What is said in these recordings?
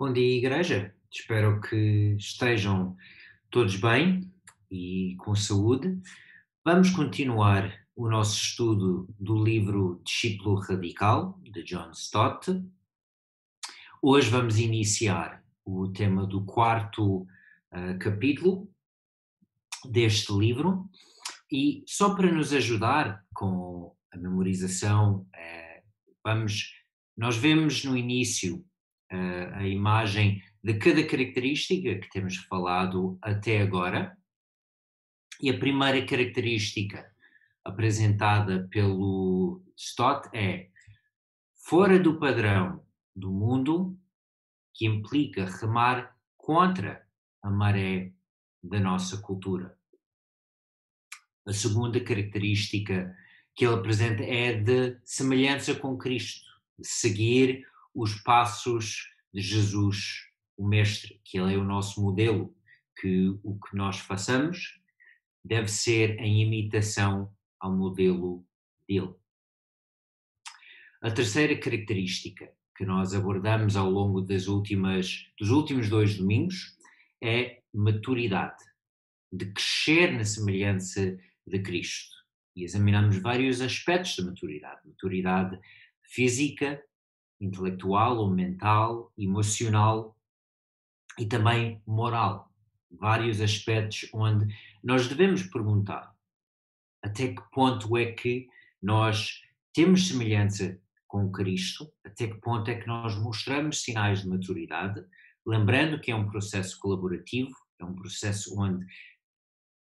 Bom dia, Igreja. Espero que estejam todos bem e com saúde. Vamos continuar o nosso estudo do livro Discípulo Radical, de John Stott. Hoje vamos iniciar o tema do quarto uh, capítulo deste livro e só para nos ajudar com a memorização, uh, vamos, nós vemos no início a imagem de cada característica que temos falado até agora. E a primeira característica apresentada pelo Stott é fora do padrão do mundo, que implica remar contra a maré da nossa cultura. A segunda característica que ele apresenta é de semelhança com Cristo, de seguir os passos de Jesus, o Mestre, que ele é o nosso modelo, que o que nós façamos deve ser em imitação ao modelo dele. A terceira característica que nós abordamos ao longo das últimas, dos últimos dois domingos é maturidade, de crescer na semelhança de Cristo. E examinamos vários aspectos da maturidade: maturidade física, intelectual ou mental, emocional e também moral. Vários aspectos onde nós devemos perguntar até que ponto é que nós temos semelhança com Cristo, até que ponto é que nós mostramos sinais de maturidade, lembrando que é um processo colaborativo, é um processo onde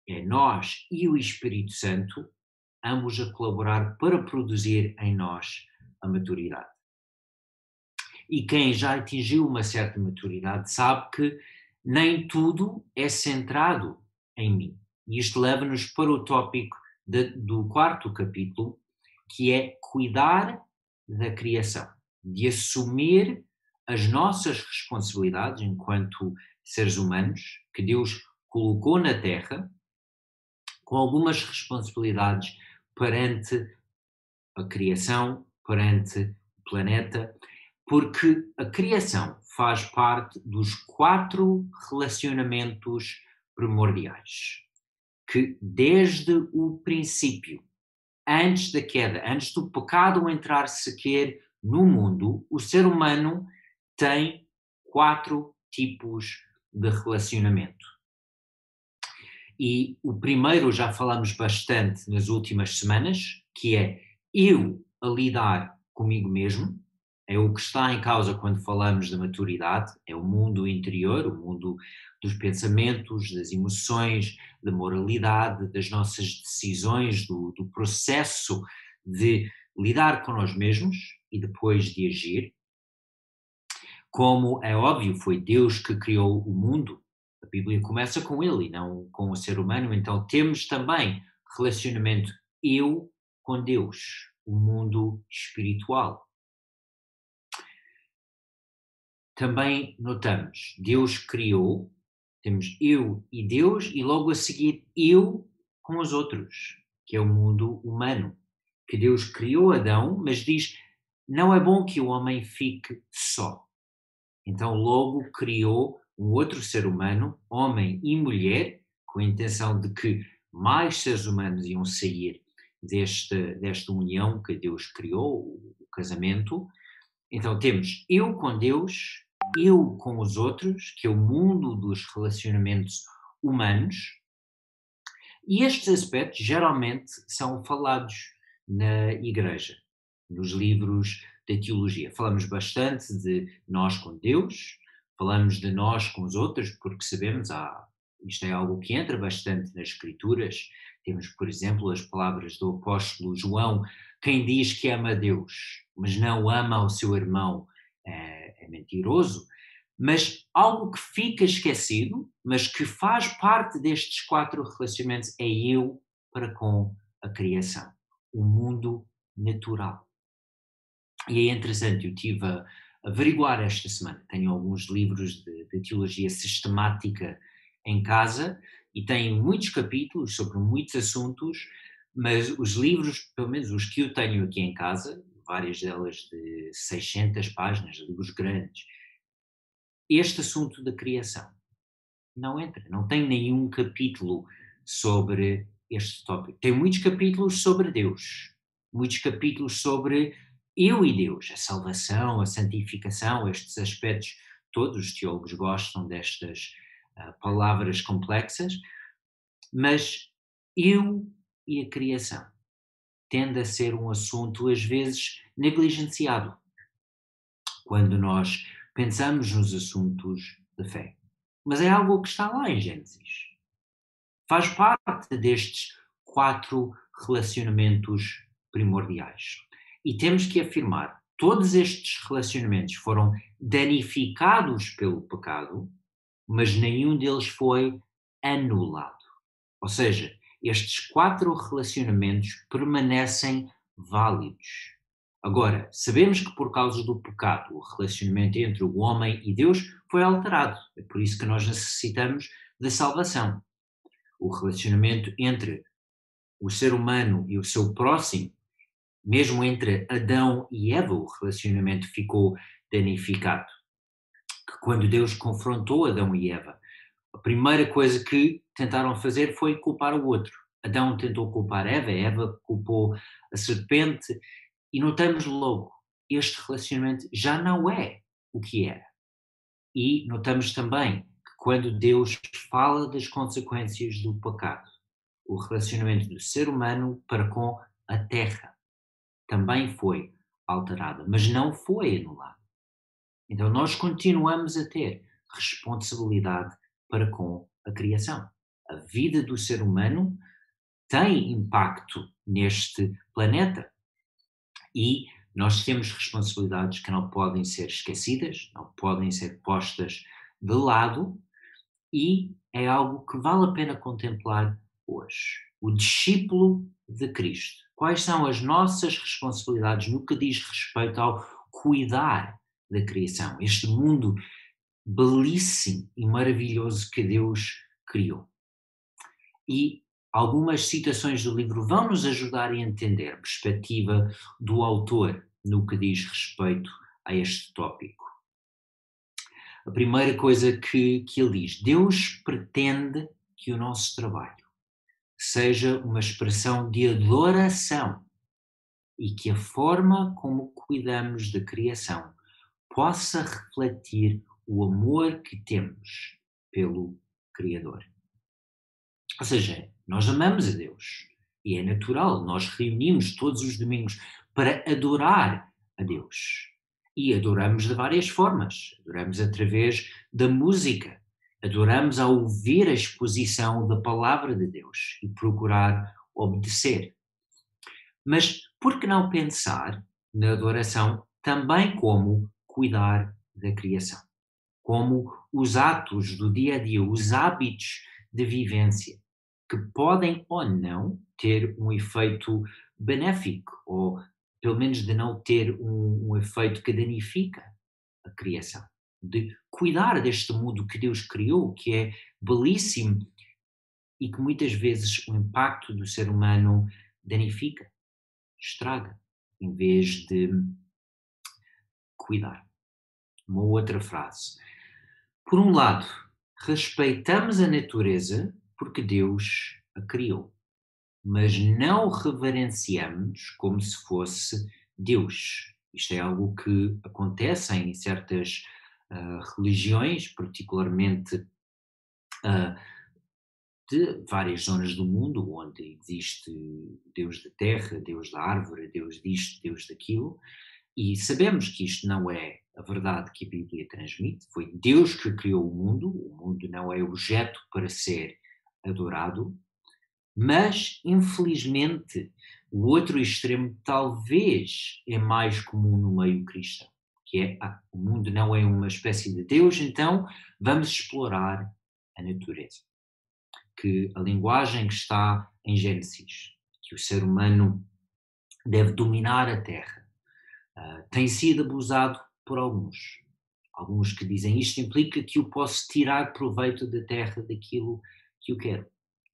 é nós e o Espírito Santo ambos a colaborar para produzir em nós a maturidade. E quem já atingiu uma certa maturidade sabe que nem tudo é centrado em mim. E isto leva-nos para o tópico de, do quarto capítulo, que é cuidar da criação, de assumir as nossas responsabilidades enquanto seres humanos que Deus colocou na Terra, com algumas responsabilidades perante a criação, perante o planeta, porque a criação faz parte dos quatro relacionamentos primordiais, que desde o princípio, antes da queda, antes do pecado entrar sequer no mundo, o ser humano tem quatro tipos de relacionamento. E o primeiro já falamos bastante nas últimas semanas, que é eu a lidar comigo mesmo, é o que está em causa quando falamos da maturidade, é o mundo interior, o mundo dos pensamentos, das emoções, da moralidade, das nossas decisões, do, do processo de lidar com nós mesmos e depois de agir. Como é óbvio, foi Deus que criou o mundo, a Bíblia começa com ele e não com o ser humano, então temos também relacionamento eu com Deus, o mundo espiritual. Também notamos, Deus criou, temos eu e Deus, e logo a seguir eu com os outros, que é o mundo humano. Que Deus criou Adão, mas diz: não é bom que o homem fique só. Então, logo criou um outro ser humano, homem e mulher, com a intenção de que mais seres humanos iam sair deste, desta união que Deus criou, o casamento. Então, temos eu com Deus eu com os outros, que é o mundo dos relacionamentos humanos, e estes aspectos geralmente são falados na igreja, nos livros da teologia. Falamos bastante de nós com Deus, falamos de nós com os outros, porque sabemos, ah, isto é algo que entra bastante nas escrituras. Temos, por exemplo, as palavras do apóstolo João, quem diz que ama Deus, mas não ama o seu irmão, é, é mentiroso, mas algo que fica esquecido, mas que faz parte destes quatro relacionamentos é eu para com a criação, o mundo natural. E é interessante, eu tive a averiguar esta semana, tenho alguns livros de, de teologia sistemática em casa e tem muitos capítulos sobre muitos assuntos, mas os livros, pelo menos os que eu tenho aqui em casa, várias delas de 600 páginas, livros grandes, este assunto da criação não entra, não tem nenhum capítulo sobre este tópico. Tem muitos capítulos sobre Deus, muitos capítulos sobre eu e Deus, a salvação, a santificação, estes aspectos, todos os teólogos gostam destas uh, palavras complexas, mas eu e a criação tende a ser um assunto às vezes negligenciado quando nós pensamos nos assuntos da fé. Mas é algo que está lá em Gênesis. Faz parte destes quatro relacionamentos primordiais. E temos que afirmar: todos estes relacionamentos foram danificados pelo pecado, mas nenhum deles foi anulado. Ou seja, estes quatro relacionamentos permanecem válidos. Agora, sabemos que por causa do pecado, o relacionamento entre o homem e Deus foi alterado. É por isso que nós necessitamos da salvação. O relacionamento entre o ser humano e o seu próximo, mesmo entre Adão e Eva, o relacionamento ficou danificado. Que quando Deus confrontou Adão e Eva, a primeira coisa que tentaram fazer foi culpar o outro. Adão tentou culpar Eva, Eva culpou a serpente e notamos logo, este relacionamento já não é o que era. E notamos também que quando Deus fala das consequências do pecado, o relacionamento do ser humano para com a terra também foi alterado, mas não foi anulado. Então nós continuamos a ter responsabilidade para com a criação. A vida do ser humano tem impacto neste planeta. E nós temos responsabilidades que não podem ser esquecidas, não podem ser postas de lado, e é algo que vale a pena contemplar hoje. O discípulo de Cristo. Quais são as nossas responsabilidades no que diz respeito ao cuidar da criação? Este mundo belíssimo e maravilhoso que Deus criou. E Algumas citações do livro vão nos ajudar a entender a perspectiva do autor no que diz respeito a este tópico. A primeira coisa que, que ele diz: Deus pretende que o nosso trabalho seja uma expressão de adoração e que a forma como cuidamos da criação possa refletir o amor que temos pelo Criador. Ou seja, nós amamos a Deus e é natural, nós reunimos todos os domingos para adorar a Deus. E adoramos de várias formas. Adoramos através da música, adoramos a ouvir a exposição da palavra de Deus e procurar obedecer. Mas por que não pensar na adoração também como cuidar da criação? Como os atos do dia a dia, os hábitos de vivência que podem ou não ter um efeito benéfico, ou pelo menos de não ter um, um efeito que danifica a criação. De cuidar deste mundo que Deus criou, que é belíssimo e que muitas vezes o impacto do ser humano danifica, estraga, em vez de cuidar. Uma outra frase. Por um lado, respeitamos a natureza porque Deus a criou. Mas não reverenciamos como se fosse Deus. Isto é algo que acontece em certas uh, religiões, particularmente uh, de várias zonas do mundo, onde existe Deus da terra, Deus da árvore, Deus disto, Deus daquilo, e sabemos que isto não é a verdade que a Bíblia transmite. Foi Deus que criou o mundo, o mundo não é objeto para ser adorado, mas infelizmente o outro extremo talvez é mais comum no meio cristão, que é ah, o mundo não é uma espécie de Deus, então vamos explorar a natureza. Que a linguagem que está em Gênesis, que o ser humano deve dominar a terra, uh, tem sido abusado por alguns. Alguns que dizem isto implica que eu posso tirar proveito da terra daquilo que eu quero.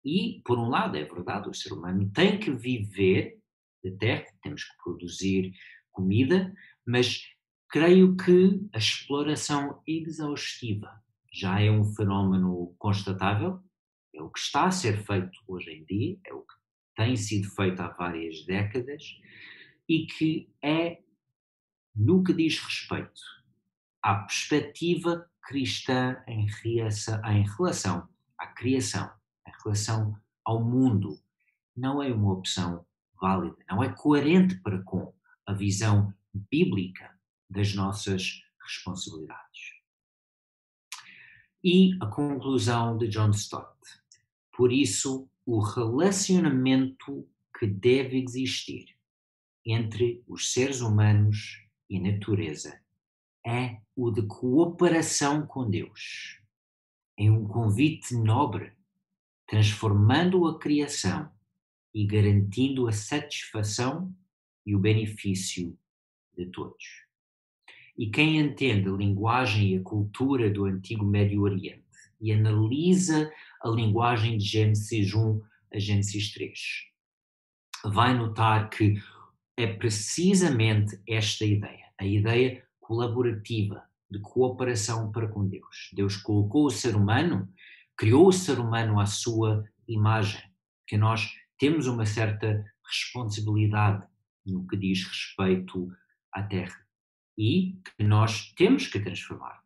E, por um lado, é verdade, o ser humano tem que viver da terra, temos que produzir comida, mas creio que a exploração exaustiva já é um fenómeno constatável, é o que está a ser feito hoje em dia, é o que tem sido feito há várias décadas e que é, no que diz respeito à perspectiva cristã em, reação, em relação à criação, em relação ao mundo, não é uma opção válida, não é coerente para com a visão bíblica das nossas responsabilidades. E a conclusão de John Stott. Por isso, o relacionamento que deve existir entre os seres humanos e natureza é o de cooperação com Deus. É um convite nobre, transformando a criação e garantindo a satisfação e o benefício de todos. E quem entende a linguagem e a cultura do antigo Médio Oriente e analisa a linguagem de Gênesis 1 a Gênesis 3, vai notar que é precisamente esta ideia, a ideia colaborativa, de cooperação para com Deus. Deus colocou o ser humano, criou o ser humano à sua imagem, que nós temos uma certa responsabilidade no que diz respeito à terra e que nós temos que transformar.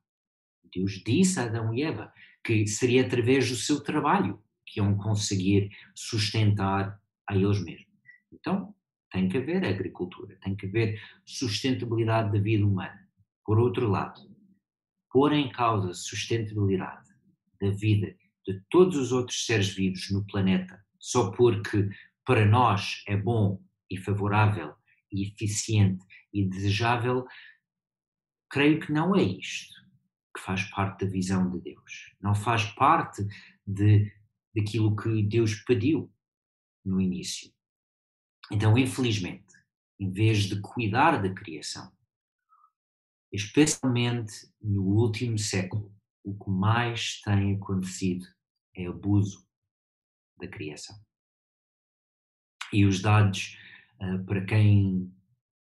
Deus disse a Adão e Eva que seria através do seu trabalho que iam conseguir sustentar a eles mesmos. Então, tem que haver agricultura, tem que haver sustentabilidade da vida humana. Por outro lado, pôr em causa a sustentabilidade da vida de todos os outros seres vivos no planeta só porque para nós é bom e favorável e eficiente e desejável, creio que não é isto que faz parte da visão de Deus. Não faz parte de, daquilo que Deus pediu no início. Então, infelizmente, em vez de cuidar da criação, especialmente no último século, o que mais tem acontecido é abuso da criação. E os dados, uh, para quem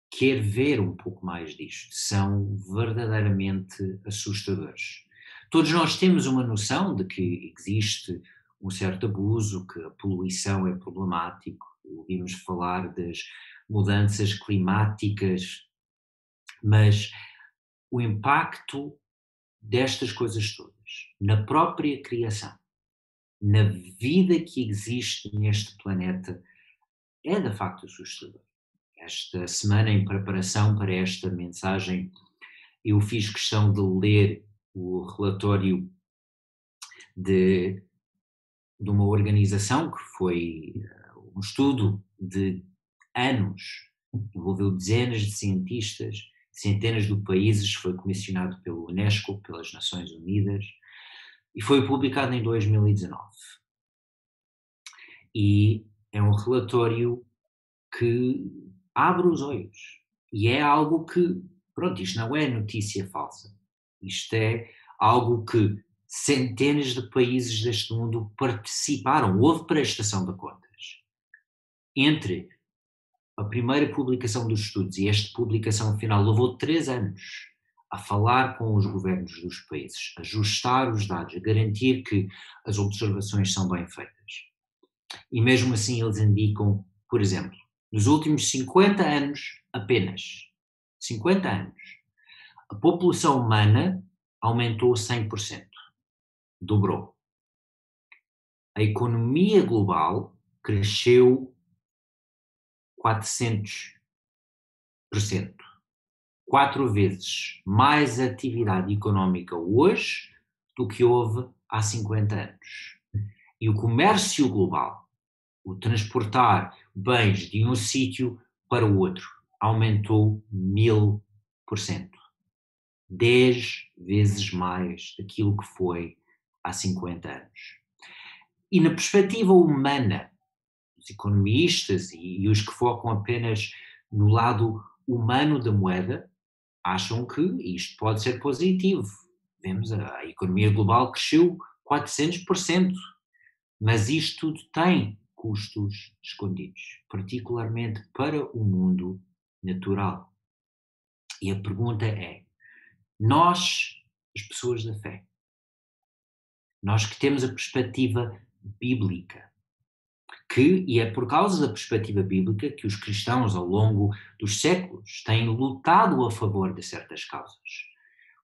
quer ver um pouco mais disto, são verdadeiramente assustadores. Todos nós temos uma noção de que existe um certo abuso, que a poluição é problemático, ouvimos falar das mudanças climáticas, mas o impacto destas coisas todas na própria criação, na vida que existe neste planeta, é de facto assustador. Esta semana, em preparação para esta mensagem, eu fiz questão de ler o relatório de, de uma organização que foi um estudo de anos, envolveu dezenas de cientistas centenas de países, foi comissionado pelo Unesco, pelas Nações Unidas, e foi publicado em 2019. E é um relatório que abre os olhos. E é algo que, pronto, isto não é notícia falsa. Isto é algo que centenas de países deste mundo participaram, houve prestação de contas. Entre a primeira publicação dos estudos e esta publicação final levou três anos a falar com os governos dos países, ajustar os dados, garantir que as observações são bem feitas. E mesmo assim eles indicam, por exemplo, nos últimos 50 anos apenas, 50 anos, a população humana aumentou 100%, dobrou. A economia global cresceu 400%. Quatro vezes mais atividade económica hoje do que houve há 50 anos. E o comércio global, o transportar bens de um sítio para o outro, aumentou mil por cento. Dez vezes mais daquilo que foi há 50 anos. E na perspectiva humana, os economistas e, e os que focam apenas no lado humano da moeda acham que isto pode ser positivo. Vemos a, economia global cresceu 400%, mas isto tudo tem custos escondidos, particularmente para o mundo natural. E a pergunta é: nós, as pessoas da fé, nós que temos a perspectiva bíblica, que, e é por causa da perspectiva bíblica que os cristãos ao longo dos séculos têm lutado a favor de certas causas.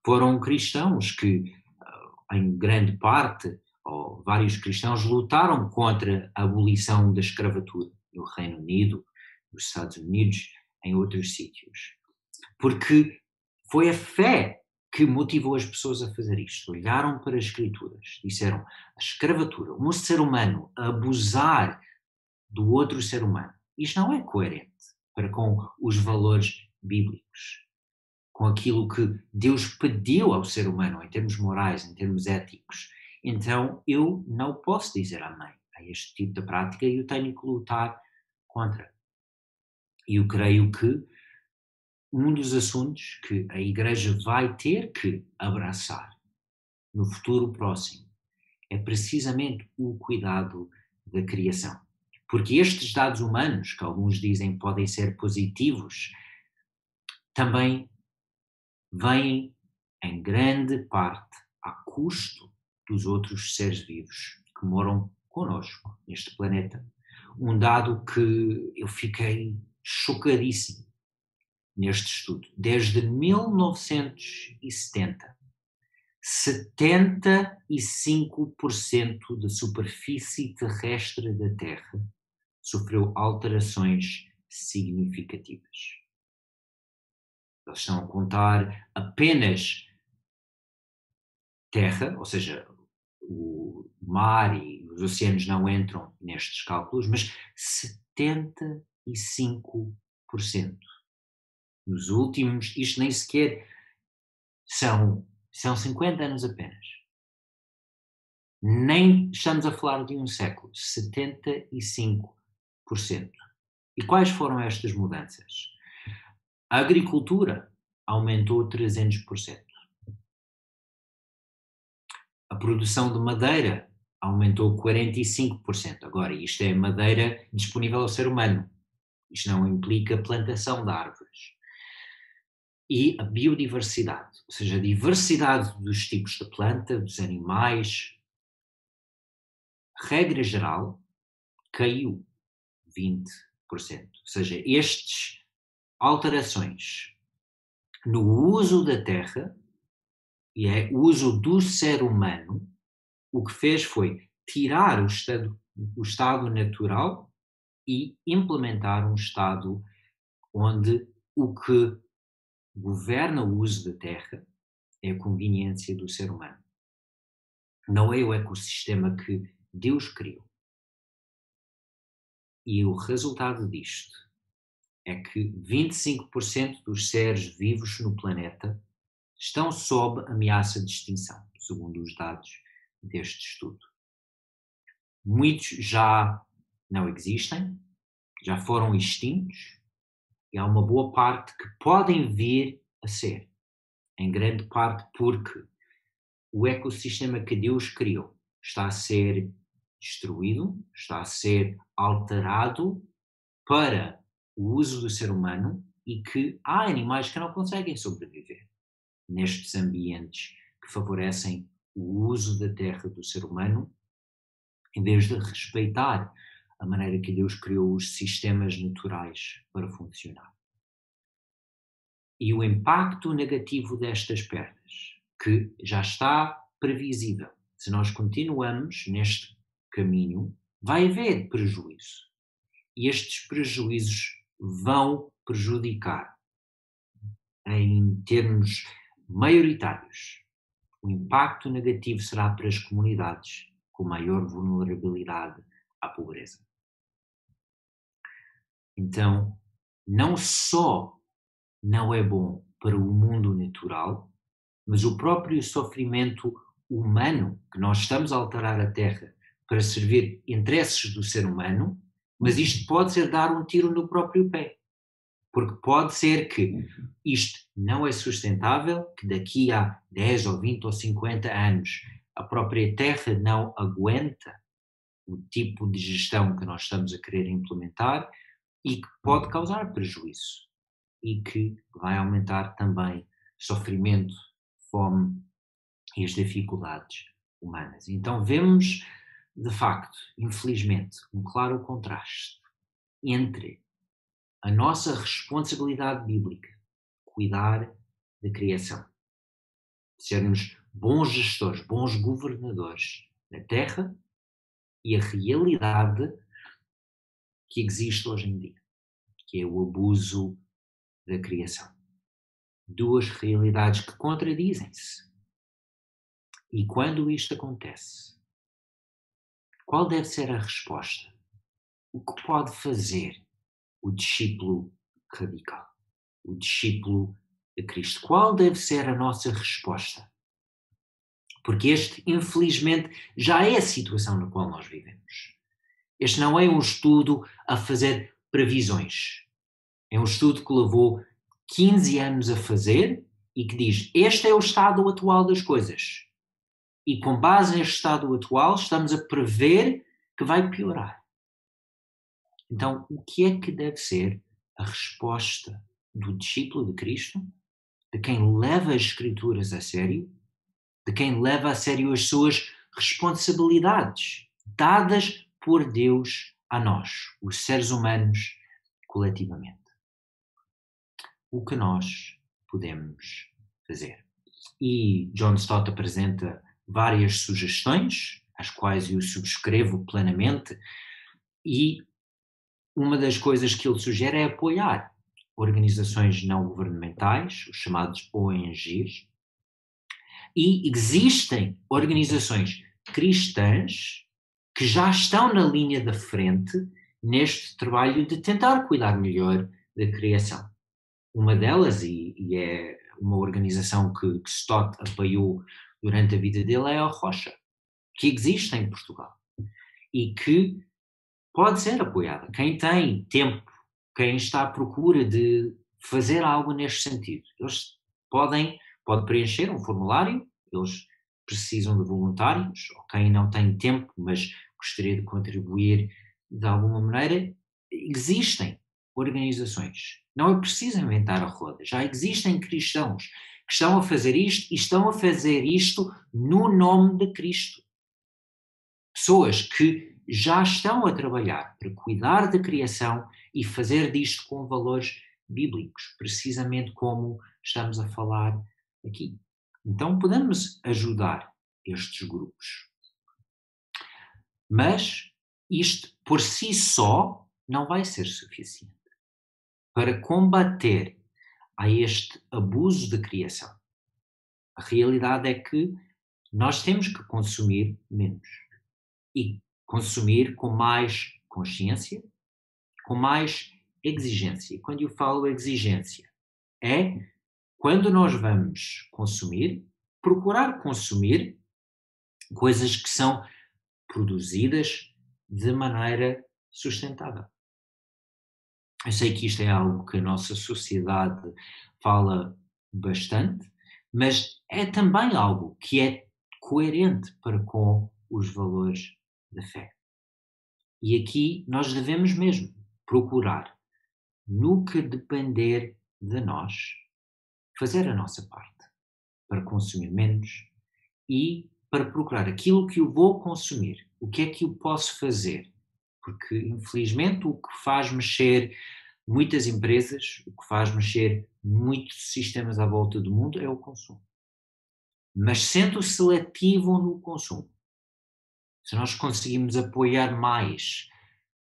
Foram cristãos que, ah, em grande parte, ou vários cristãos lutaram contra a abolição da escravatura no Reino Unido, nos Estados Unidos, em outros sítios. Porque foi a fé que motivou as pessoas a fazer isto. Olharam para as Escrituras, disseram: a escravatura, um ser humano abusar do outro ser humano. Isto não é coerente para com os valores bíblicos, com aquilo que Deus pediu ao ser humano em termos morais, em termos éticos. Então eu não posso dizer amém a este tipo de prática e eu tenho que lutar contra. E eu creio que um dos assuntos que a Igreja vai ter que abraçar no futuro próximo é precisamente o cuidado da criação. Porque estes dados humanos, que alguns dizem podem ser positivos, também vêm em grande parte a custo dos outros seres vivos que moram conosco neste planeta. Um dado que eu fiquei chocadíssimo neste estudo. Desde 1970, 75% da superfície terrestre da Terra sofreu alterações significativas. Eles estão a contar apenas terra, ou seja, o mar e os oceanos não entram nestes cálculos, mas 75%. Nos últimos, isto nem sequer são, são 50 anos apenas. Nem estamos a falar de um século, 75%. E quais foram estas mudanças? A agricultura aumentou 300%. A produção de madeira aumentou 45%. Agora, isto é madeira disponível ao ser humano. Isto não implica plantação de árvores. E a biodiversidade, ou seja, a diversidade dos tipos de planta, dos animais, regra geral, caiu 20%. Ou seja, estas alterações no uso da terra e é o uso do ser humano, o que fez foi tirar o estado, o estado natural e implementar um estado onde o que governa o uso da terra é a conveniência do ser humano. Não é o ecossistema que Deus criou. E o resultado disto é que 25% dos seres vivos no planeta estão sob ameaça de extinção, segundo os dados deste estudo. Muitos já não existem, já foram extintos, e há uma boa parte que podem vir a ser, em grande parte porque o ecossistema que Deus criou está a ser destruído, está a ser alterado para o uso do ser humano e que há animais que não conseguem sobreviver nestes ambientes que favorecem o uso da terra do ser humano, em vez de respeitar a maneira que Deus criou os sistemas naturais para funcionar. E o impacto negativo destas perdas, que já está previsível, se nós continuamos neste caminho, vai haver prejuízo. E estes prejuízos vão prejudicar, em termos maioritários, o impacto negativo será para as comunidades com maior vulnerabilidade à pobreza. Então, não só não é bom para o mundo natural, mas o próprio sofrimento humano, que nós estamos a alterar a Terra para servir interesses do ser humano, mas isto pode ser dar um tiro no próprio pé. Porque pode ser que isto não é sustentável, que daqui a 10 ou 20 ou 50 anos a própria Terra não aguenta o tipo de gestão que nós estamos a querer implementar e que pode causar prejuízo. e que vai aumentar também sofrimento, fome e as dificuldades humanas. Então vemos, de facto, infelizmente, um claro contraste entre a nossa responsabilidade bíblica, cuidar da criação, sermos bons gestores, bons governadores da terra e a realidade que existe hoje em dia, que é o abuso da criação. Duas realidades que contradizem-se. E quando isto acontece, qual deve ser a resposta? O que pode fazer o discípulo radical, o discípulo de Cristo? Qual deve ser a nossa resposta? Porque este, infelizmente, já é a situação na qual nós vivemos. Este não é um estudo a fazer previsões. É um estudo que levou 15 anos a fazer e que diz: este é o estado atual das coisas. E com base neste estado atual, estamos a prever que vai piorar. Então, o que é que deve ser a resposta do discípulo de Cristo, de quem leva as Escrituras a sério, de quem leva a sério as suas responsabilidades dadas por Deus a nós, os seres humanos, coletivamente? O que nós podemos fazer? E John Stott apresenta várias sugestões, as quais eu subscrevo plenamente, e uma das coisas que ele sugere é apoiar organizações não governamentais, os chamados ONGs, e existem organizações cristãs que já estão na linha da frente neste trabalho de tentar cuidar melhor da criação. Uma delas, e, e é uma organização que, que Stott apoiou durante a vida dele, é a Rocha, que existe em Portugal e que pode ser apoiada. Quem tem tempo, quem está à procura de fazer algo neste sentido, eles podem pode preencher um formulário, eles precisam de voluntários, ou quem não tem tempo, mas gostaria de contribuir de alguma maneira, existem organizações. Não é preciso inventar a roda, já existem cristãos que estão a fazer isto e estão a fazer isto no nome de Cristo. Pessoas que já estão a trabalhar para cuidar da criação e fazer disto com valores bíblicos, precisamente como estamos a falar aqui. Então podemos ajudar estes grupos. Mas isto por si só não vai ser suficiente para combater a este abuso de criação. A realidade é que nós temos que consumir menos. E consumir com mais consciência, com mais exigência. Quando eu falo exigência, é quando nós vamos consumir, procurar consumir coisas que são produzidas de maneira sustentável. Eu sei que isto é algo que a nossa sociedade fala bastante, mas é também algo que é coerente para com os valores da fé. E aqui nós devemos mesmo procurar, no que depender de nós, fazer a nossa parte para consumir menos e para procurar aquilo que eu vou consumir, o que é que eu posso fazer. Porque, infelizmente, o que faz mexer muitas empresas, o que faz mexer muitos sistemas à volta do mundo é o consumo. Mas sendo seletivo no consumo se nós conseguimos apoiar mais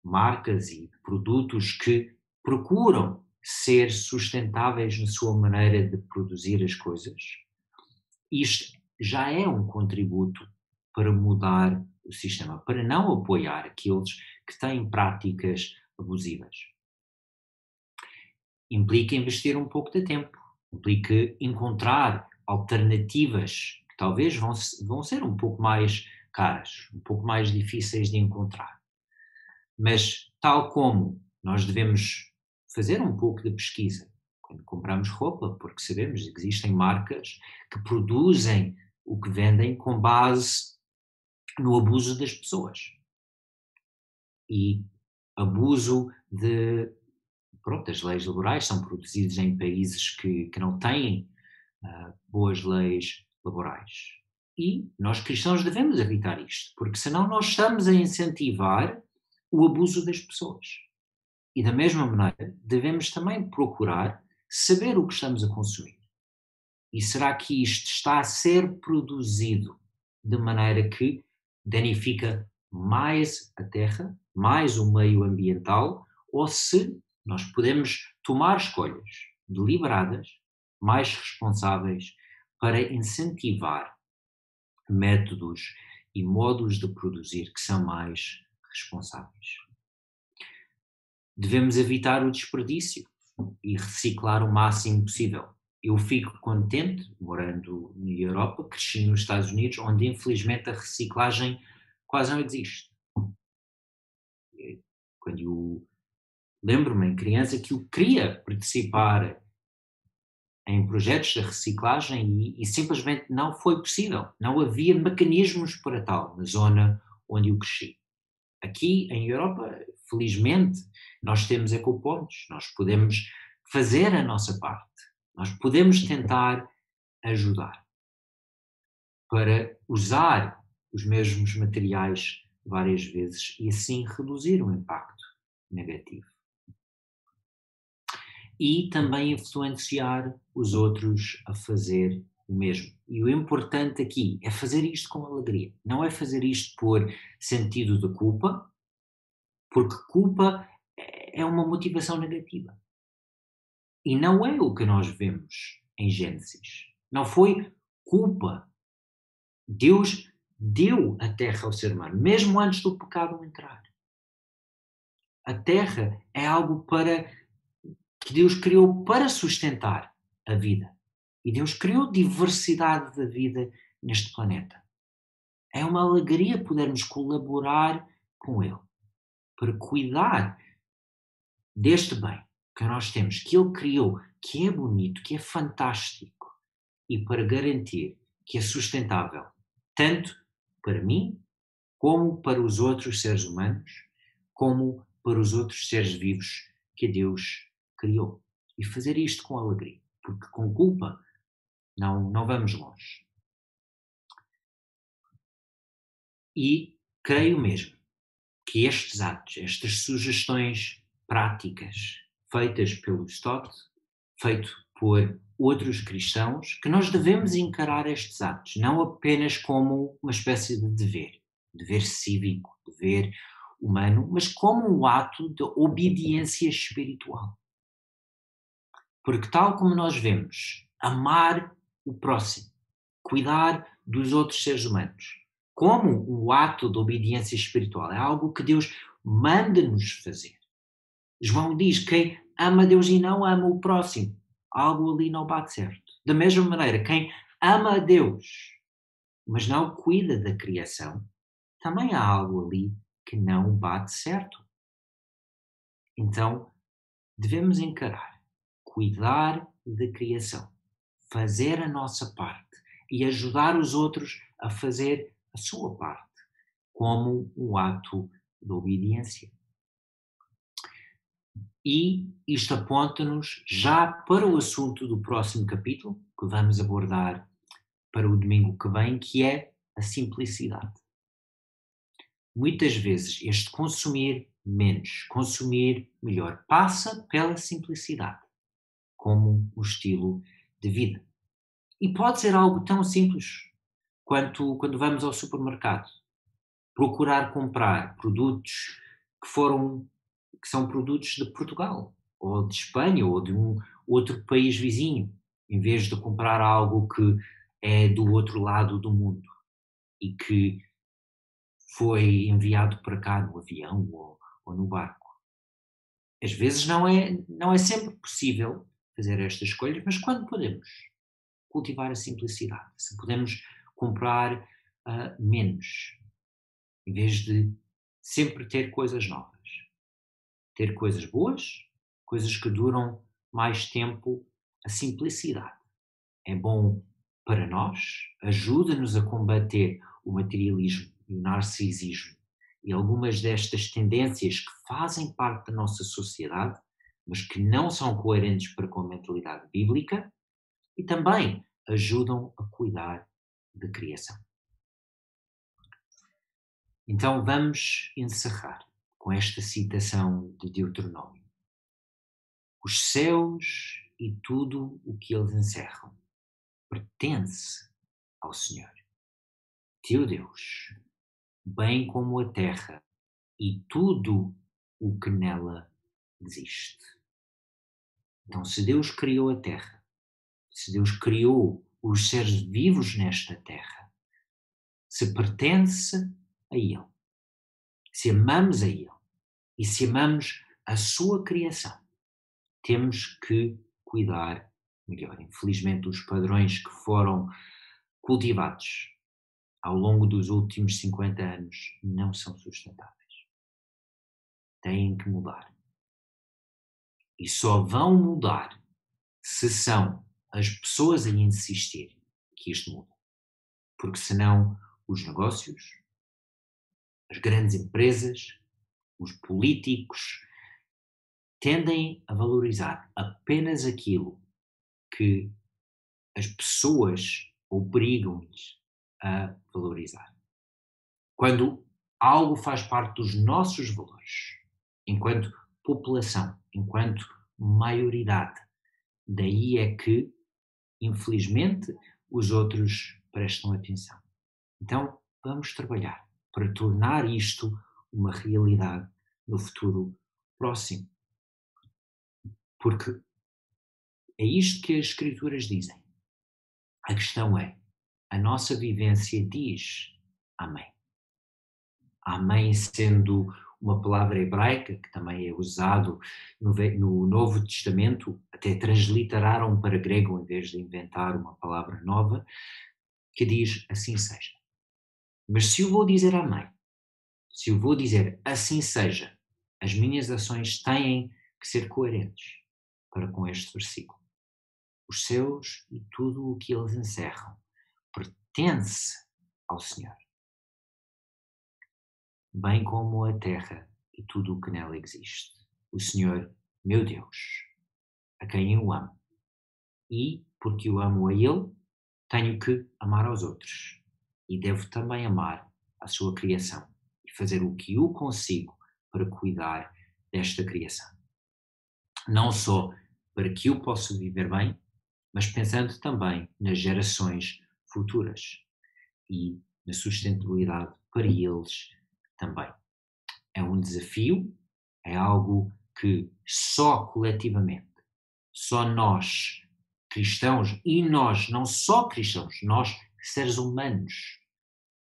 marcas e produtos que procuram ser sustentáveis na sua maneira de produzir as coisas, isto já é um contributo para mudar o sistema, para não apoiar aqueles que têm práticas abusivas. Implica investir um pouco de tempo, implica encontrar alternativas que talvez vão, vão ser um pouco mais caras, um pouco mais difíceis de encontrar. Mas, tal como nós devemos fazer um pouco de pesquisa quando compramos roupa, porque sabemos que existem marcas que produzem o que vendem com base no abuso das pessoas. E abuso de pronto, as leis laborais são produzidas em países que, que não têm uh, boas leis laborais. E nós cristãos devemos evitar isto, porque senão nós estamos a incentivar o abuso das pessoas. E da mesma maneira, devemos também procurar saber o que estamos a consumir. E será que isto está a ser produzido de maneira que danifica mais a terra, mais o meio ambiental, ou se nós podemos tomar escolhas deliberadas, mais responsáveis, para incentivar métodos e modos de produzir que são mais responsáveis. Devemos evitar o desperdício e reciclar o máximo possível. Eu fico contente, morando na Europa, cresci nos Estados Unidos, onde infelizmente a reciclagem quase não existe. Quando eu lembro-me em criança que eu queria participar em projetos de reciclagem e, e, simplesmente não foi possível. Não havia mecanismos para tal na zona onde eu cresci. Aqui em Europa, felizmente, nós temos ecopontos, nós podemos fazer a nossa parte, nós podemos tentar ajudar para usar os mesmos materiais várias vezes e assim reduzir o impacto negativo e também influenciar os outros a fazer o mesmo. E o importante aqui é fazer isto com alegria, não é fazer isto por sentido de culpa, porque culpa é uma motivação negativa. E não é o que nós vemos em Gênesis. Não foi culpa. Deus deu a terra ao ser humano, mesmo antes do pecado entrar. A terra é algo para que Deus criou para sustentar a vida. E Deus criou diversidade da vida neste planeta. É uma alegria podermos colaborar com Ele para cuidar deste bem que nós temos, que Ele criou, que é bonito, que é fantástico e para garantir que é sustentável, tanto para mim, como para os outros seres humanos, como para os outros seres vivos que Deus criou. E fazer isto com alegria, porque com culpa não, não vamos longe. E creio mesmo que estes atos, estas sugestões práticas feitas pelo Stott, feito por outros cristãos, que nós devemos encarar estes atos, não apenas como uma espécie de dever, dever cívico, dever humano, mas como um ato de obediência espiritual. Porque, tal como nós vemos, amar o próximo, cuidar dos outros seres humanos, como um ato de obediência espiritual, é algo que Deus manda-nos fazer. João diz: quem ama Deus e não ama o próximo, algo ali não bate certo. Da mesma maneira, quem ama a Deus, mas não cuida da criação, também há algo ali que não bate certo. Então, devemos encarar cuidar da criação, fazer a nossa parte e ajudar os outros a fazer a sua parte, como um ato de obediência. E isto aponta-nos já para o assunto do próximo capítulo, que vamos abordar para o domingo que vem, que é a simplicidade. Muitas vezes este consumir menos, consumir melhor, passa pela simplicidade como um estilo de vida. E pode ser algo tão simples quanto quando vamos ao supermercado, procurar comprar produtos que foram que são produtos de Portugal ou de Espanha ou de um outro país vizinho, em vez de comprar algo que é do outro lado do mundo e que foi enviado para cá no avião ou, ou no barco. Às vezes não é, não é sempre possível fazer estas escolhas, mas quando podemos cultivar a simplicidade, se podemos comprar uh, menos, em vez de sempre ter coisas novas, ter coisas boas, coisas que duram mais tempo, a simplicidade é bom para nós, ajuda-nos a combater o materialismo e o narcisismo e algumas destas tendências que fazem parte da nossa sociedade mas que não são coerentes para com a mentalidade bíblica e também ajudam a cuidar da criação. Então vamos encerrar com esta citação de Deuteronômio. Os céus e tudo o que eles encerram pertence ao Senhor, teu Deus, bem como a terra e tudo o que nela existe. Então, se Deus criou a terra, se Deus criou os seres vivos nesta terra, se pertence a Ele, se amamos a Ele e se amamos a Sua criação, temos que cuidar melhor. Infelizmente, os padrões que foram cultivados ao longo dos últimos 50 anos não são sustentáveis. Têm que mudar. E só vão mudar se são as pessoas a insistir que isto muda. Porque senão os negócios, as grandes empresas, os políticos tendem a valorizar apenas aquilo que as pessoas obrigam-lhes a valorizar. Quando algo faz parte dos nossos valores, enquanto população, enquanto maioridade, daí é que, infelizmente, os outros prestam atenção. Então, vamos trabalhar para tornar isto uma realidade no futuro próximo. Porque é isto que as Escrituras dizem. A questão é: a nossa vivência diz Amém. Amém sendo uma palavra hebraica que também é usado no, no, Novo Testamento, até transliteraram para grego em vez de inventar uma palavra nova, que diz assim seja. Mas se eu vou dizer amém, se eu vou dizer assim seja, as minhas ações têm que ser coerentes para com este versículo. Os seus e tudo o que eles encerram pertence ao Senhor, bem como a terra e tudo o que nela existe. O Senhor, meu Deus, a quem eu amo. E, porque eu amo a Ele, tenho que amar aos outros. E devo também amar a sua criação e fazer o que eu consigo para cuidar desta criação. Não só para que eu possa viver bem, mas pensando também nas gerações futuras e na sustentabilidade para eles também. É um desafio, é algo que só coletivamente, só nós cristãos e nós, não só cristãos, nós seres humanos,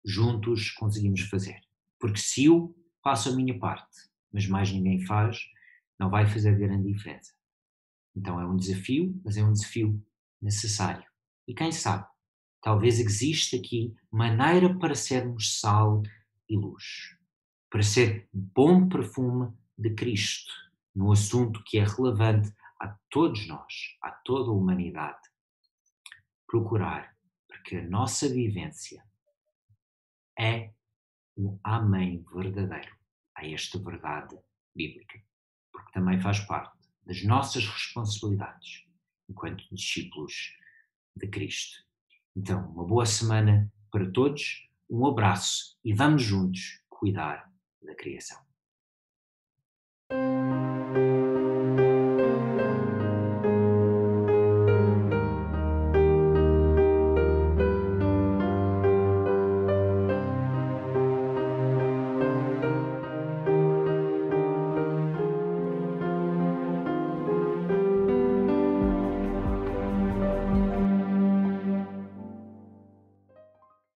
juntos conseguimos fazer. Porque se eu faço a minha parte, mas mais ninguém faz, não vai fazer grande diferença. Então é um desafio, mas é um desafio necessário. E quem sabe, talvez exista aqui maneira para sermos sal e luz, para ser bom perfume de Cristo, num assunto que é relevante a todos nós, a toda a humanidade. Procurar porque a nossa vivência é um amém verdadeiro a esta verdade bíblica, porque também faz parte das nossas responsabilidades enquanto discípulos de Cristo. Então, uma boa semana para todos, um abraço e vamos juntos cuidar da criação.